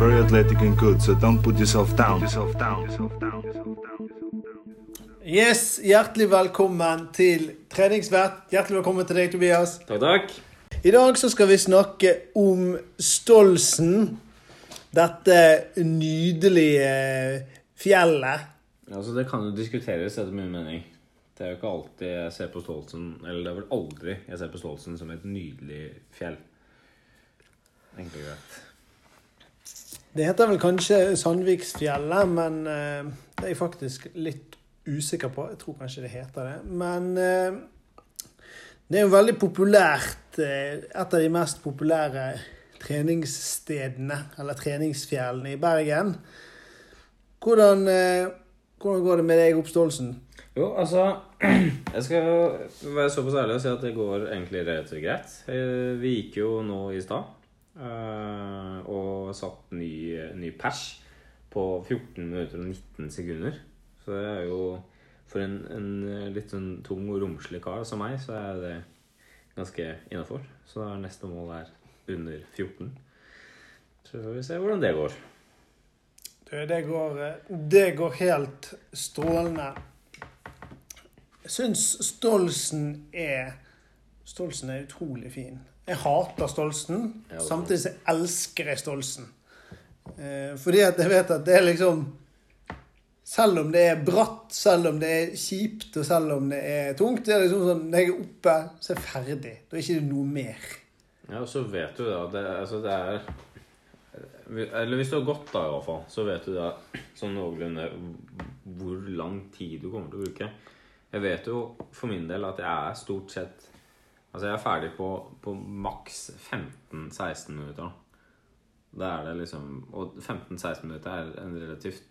very athletic and good, so don't put yourself down. Yourself down. Yes, hjertelig velkommen til treningsvett. Hjertelig velkommen til deg, Tobias. Takk, takk. I dag så skal vi snakke om Stolsen. Dette nydelige fjellet. Altså, det kan jo diskuteres etter min mening. Det er jo ikke alltid jeg ser på Stolsen Eller det er vel aldri jeg ser på Stolsen som et nydelig fjell. Enkelt og greit. Det heter vel kanskje Sandviksfjellet, men eh, det er jeg faktisk litt usikker på. Jeg tror kanskje det heter det. Men eh, det er jo veldig populært. eh, et av de mest populære treningsstedene, eller treningsfjellene i Bergen. Hvordan, hvordan går det med deg Oppståelsen? Jo, altså Jeg skal være såpass ærlig og si at det går egentlig relativt greit. Vi gikk jo nå i stad og satt ny, ny pers på 14 minutter og 19 sekunder. Så det er jo For en, en litt sånn tung og romslig kar som meg, så er det ganske innafor. Så er neste mål er under 14. Så får vi se hvordan det går. Du, det går, eh, det går helt strålende. Jeg syns Stolsen er Stolsen er utrolig fin. Jeg hater Stolsen, Ja, samtidig så elsker jeg Stolsen. Eh, fordi at jeg vet at det er liksom Selv om det er bratt, selv om det er kjipt, og selv om det er tungt, det er liksom sånn Når jeg er oppe, så er jeg ferdig. Da er ikke det noe mer. Ja, og så vet du da det, altså det er Eller hvis du har gått da, i hvert fall, så vet du da sånn noenlunde hvor lang tid du kommer til å bruke. Jeg vet jo for min del at jeg er stort sett Altså, jeg er ferdig på, på maks 15-16 minutter. Da er det liksom Og 15-16 minutter er en relativt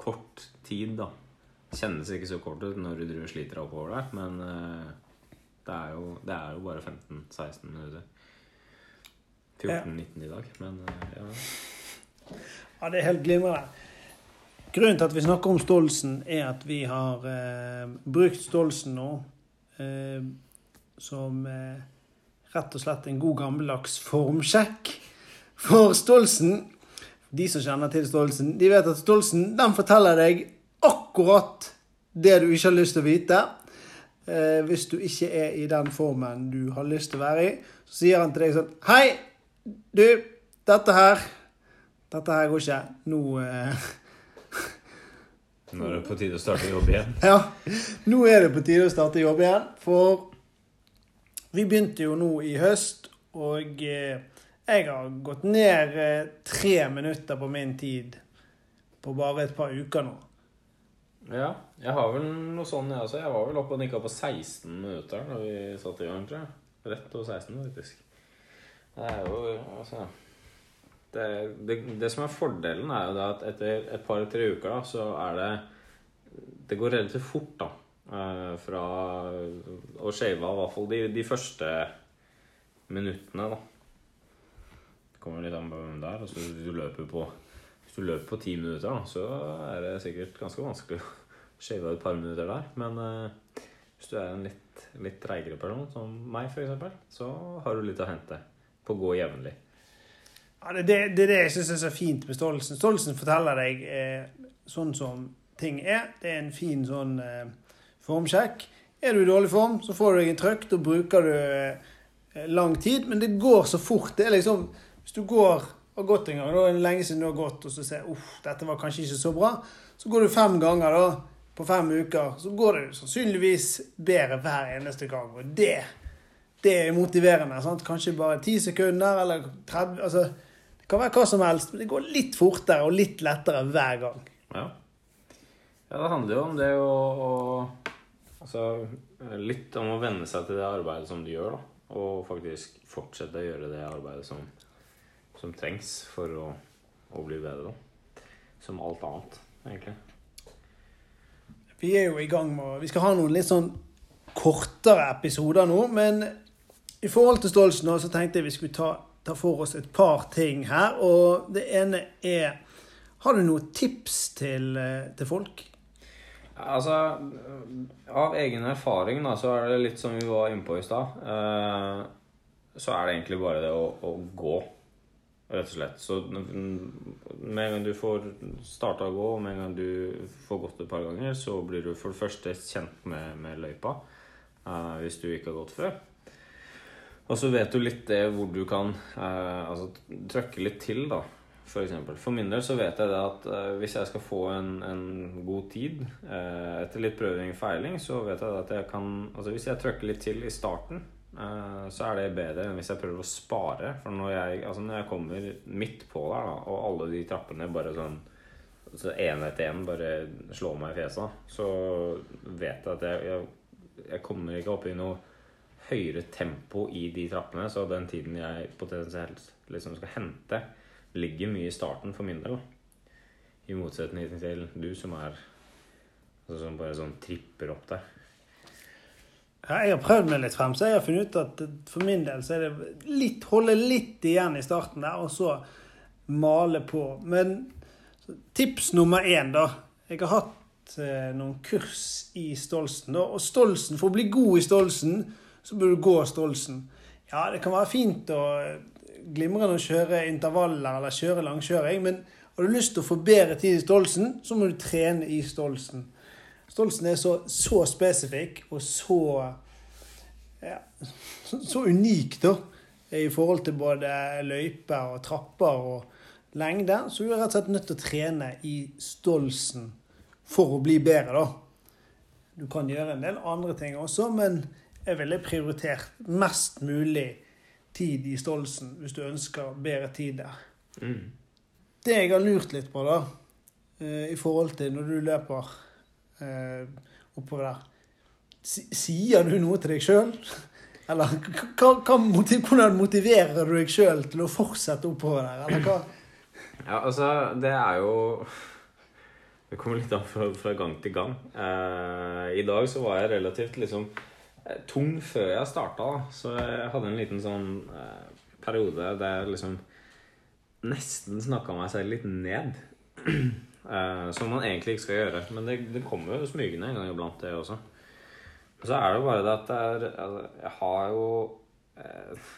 kort tid, da. Kjennes ikke så kort ut når du driver sliter deg oppover der, men eh, det er jo, det er jo bare 15-16 minutter. 14-19 i dag, men eh, ja. Ja, det er helt glimrende. Grunnen til at vi snakker om Stolsen, er at vi har eh, brukt Stolsen nå som eh, rett og slett en god gammeldags formsjekk for Stolsen. De som kjenner til Stolsen, de vet at Stolsen den forteller deg akkurat det du ikke har lyst til å vite. Eh, hvis du ikke er i den formen du har lyst til å være i, så sier han til deg sånn Hei, du, dette her dette her går ikke. Nå eh, Nå er det på tide å starte jobb igjen. Ja, nå er det på tide å starte jobb igjen. For vi begynte jo nå i høst, og eh, jeg har gått ned eh, tre minutter på min tid på bare et par uker nå. Ja, jeg har vel noe sånn, jeg også. Jeg var vel oppe og nikka på 16 minutter da vi satte i gang, tror jeg. Rett over 16, faktisk. Det er jo altså det, det, det som er fordelen, er jo at etter et par-tre uker da, så er det Det går relativt fort, da. Eh, Fra å shave av hvert fall de, de første minuttene, da. Det kommer litt an på hvem det er. Altså, hvis du løper på hvis du løper på ti minutter, da, så er det sikkert ganske vanskelig å shave av et par minutter der. Men uh, hvis du er en litt, litt treigere person, som meg f.eks., så har du litt å hente på å gå jevnlig. Ja, det, det, det er det jeg syns er så fint med Stolsen. Stolsen forteller deg eh, sånn som ting er. Det er en fin sånn eh, formsjekk. Er du i dårlig form, så får du deg en trøkk. Da bruker du eh, lang tid, men det går så fort. Det er liksom Hvis du går har gått en gang, da er det lenge siden du har gått, og så ser uff, dette var kanskje ikke så bra, så går du fem ganger da, på fem uker, så går det sannsynligvis bedre hver eneste gang. Og det, det er motiverende. sant? Kanskje bare ti sekunder eller 30 altså, Det kan være hva som helst, men det går litt fortere og litt lettere hver gang. Ja. ja, det handler jo om det å, å Altså litt om å venne seg til det arbeidet som du gjør, da. Og faktisk fortsette å gjøre det arbeidet som, som trengs for å, å bli bedre, da. Som alt annet, egentlig. Vi er jo i gang med Vi skal ha noen litt sånn kortere episoder nå, men i forhold til Stolsen nå, så tenkte jeg vi skulle ta, ta for oss et par ting her. Og det ene er Har du noen tips til, eh, til folk? Altså, av egen erfaring da, så er det litt som vi var inne på i stad. Eh, så er det egentlig bare det å, å gå. rett og slett. Så med en gang du får starta å gå, med en gang du får gått et par ganger, så blir du for det første kjent med, med løypa, eh, hvis du ikke har gått før. Og så vet du litt det hvor du kan eh, altså, trøkke litt til, da. For, for min del så vet jeg det at uh, hvis jeg skal få en, en god tid uh, etter litt prøving og feiling, så vet jeg at jeg kan Altså hvis jeg trykker litt til i starten, uh, så er det bedre enn hvis jeg prøver å spare. For når jeg, altså når jeg kommer midt på der, da, og alle de trappene bare sånn så én etter én bare slår meg i fjeset, så vet jeg at jeg, jeg, jeg kommer ikke opp i noe høyere tempo i de trappene, så den tiden jeg potensielt liksom skal hente, ligger mye i starten for min del. I motsetning til du, som er altså, Som bare sånn tripper opp der. Jeg har prøvd meg litt frem, så jeg har funnet ut at for min del så er det litt, holde litt igjen i starten der, og så male på. Men tips nummer én, da. Jeg har hatt eh, noen kurs i Stolsen. da, Og Stolsen, for å bli god i Stolsen, så bør du gå Stolsen. Ja, det kan være fint og glimrende å kjøre intervaller eller kjøre langkjøring, men har du lyst til å få bedre tid i Stolsen, så må du trene i Stolsen. Stolsen er så, så spesifikk og så ja, så unik, da, i forhold til både løyper og trapper og lengde. Så du er rett og slett nødt til å trene i Stolsen for å bli bedre, da. Du kan gjøre en del andre ting også, men jeg ville prioritert mest mulig tid i Stolsen hvis du ønsker bedre tid der. Mm. Det jeg har lurt litt på, da, i forhold til når du løper eh, oppover der Sier du noe til deg sjøl? Eller hvordan motiverer du deg sjøl til å fortsette oppover der? Eller hva? Ja, altså, det er jo Det kommer litt an fra, fra gang til gang. Eh, I dag så var jeg relativt liksom tung før jeg starta, da. Så jeg hadde en liten sånn eh, periode der jeg liksom nesten snakka meg selv litt ned. eh, som man egentlig ikke skal gjøre. Men det, det kommer jo smygende en gang iblant, det også. Så er det bare det at det altså, Jeg har jo eh,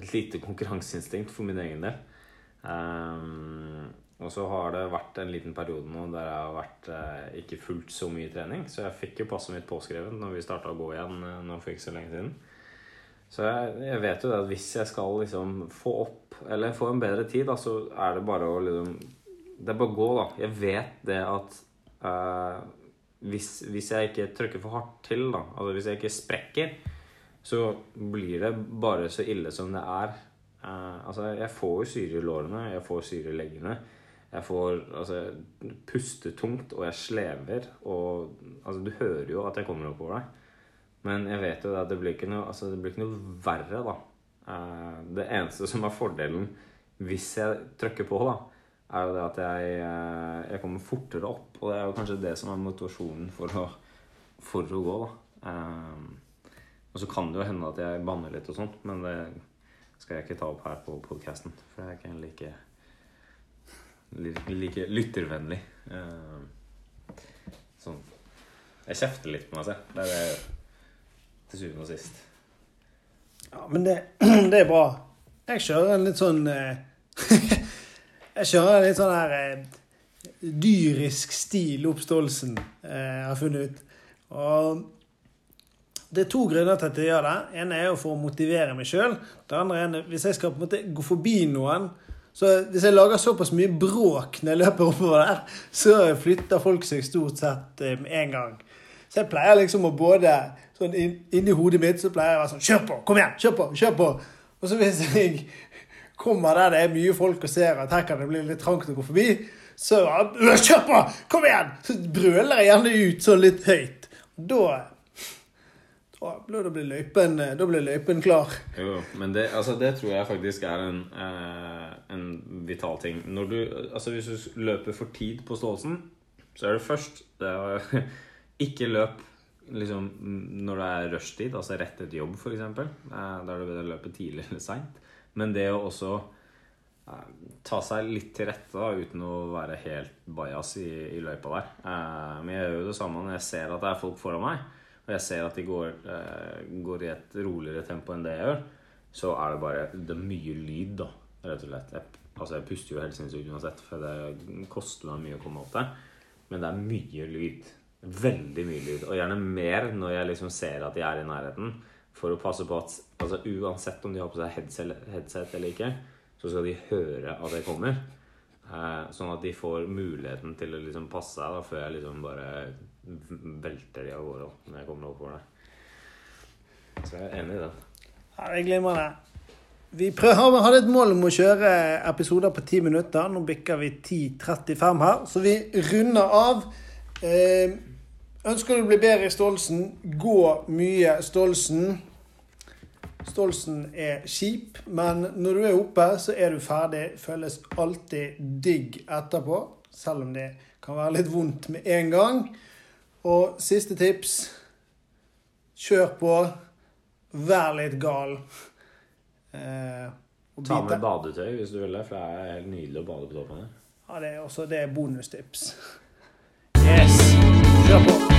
et lite konkurranseinstinkt for min egen del. Um, og så har det vært en liten periode nå der jeg har vært eh, ikke fulgt så mye trening. Så jeg fikk jo passet mitt påskrevet når vi starta å gå igjen eh, nå for ikke så lenge siden. Så jeg, jeg, vet jo det at hvis jeg skal liksom få opp, eller få en bedre tid, da, så er det bare å liksom Det er bare å gå, da. Jeg vet det at eh, hvis, hvis, jeg ikke trykker for hardt til, da, altså hvis jeg ikke sprekker, så blir det bare så ille som det er. Eh, altså, jeg får jo syre i lårene, jeg får syre i leggene. Jeg får altså, puste tungt, og jeg slever. Og altså, du hører jo at jeg kommer oppover deg. Men jeg vet jo at det blir ikke noe, altså, det blir ikke noe verre, da. Eh, det eneste som er fordelen hvis jeg trykker på, da, er jo det at jeg, eh, jeg kommer fortere opp. Og det er jo kanskje det som er motivasjonen for å, for å gå, da. Eh, og så kan det jo hende at jeg banner litt og sånt, men det skal jeg ikke ta opp her på podkasten. For jeg er ikke like like lyttervennlig. Uh, sånn Jeg kjefter litt på meg selv. Det er det til syvende og sist. Ja, men det, det, er bra. Jeg kjører en litt sånn uh, Jeg kjører en litt sånn her uh, dyrisk stil oppståelsen jeg har funnet ut. Og det er to grunner til at jeg gjør det. En er jo for å motivere meg sjøl. Det andre er hvis jeg skal på en måte gå forbi noen så hvis jeg lager såpass mye bråk når jeg løper oppover der, så flytter folk seg stort sett eh, med en gang. Så jeg pleier liksom å både sånn Inni hodet mitt så pleier jeg å være sånn Kjør på! Kom igjen! Kjør på! Kjør på! Og så hvis jeg kommer der det er mye folk og ser at her kan det bli litt trangt å gå forbi, så Kjør på! Kom igjen! Så brøler jeg gjerne ut sånn litt høyt. Da da blir løypen, løypen klar. Jo, men det, altså, det tror jeg faktisk er en, eh, en vital ting. Når du, altså, hvis du løper for tid på Stålsen, så er det først det er, Ikke løp liksom, når det er rushtid, altså rett etter jobb, f.eks. Eh, da er det løpe tidlig eller seint. Men det å også eh, ta seg litt til rette da, uten å være helt bajas i, i løypa der. Eh, men jeg gjør jo det samme når jeg ser at det er folk foran meg og jeg ser at de går, eh, går, i et roligere tempo enn det jeg gjør, så er det bare Det er mye lyd, da, rett og slett. Jeg Altså, jeg puster jo helt sinnssykt uansett, for det koster meg mye å komme opp der. Men det er mye lyd. Veldig mye lyd. Og gjerne mer når jeg liksom ser at de er i nærheten. For å passe på at altså, uansett om de har på seg headset, headset eller ikke, så skal de høre at jeg kommer. Eh, sånn at de får muligheten til å liksom passe seg da, før jeg liksom bare velter de av gårde når jeg kommer oppover der. Så jeg er enig i den. Ja, det er glimrende. Vi prøver, hadde et mål om å kjøre episoder på 10 minutter. Nå bikker vi 10.35 her, så vi runder av. Eh, ønsker du å bli bedre i Stolsen, gå mye Stolsen. Stolsen er kjip, men når du er oppe, så er du ferdig. Føles alltid digg etterpå, selv om det kan være litt vondt med en gang. Og siste tips kjør på. Vær litt gal. Eh, Ta med badetøy hvis du vil det, for det er helt nydelig å bade på toppen her. Ja, det er også det er bonustips. Yes. Kjør på.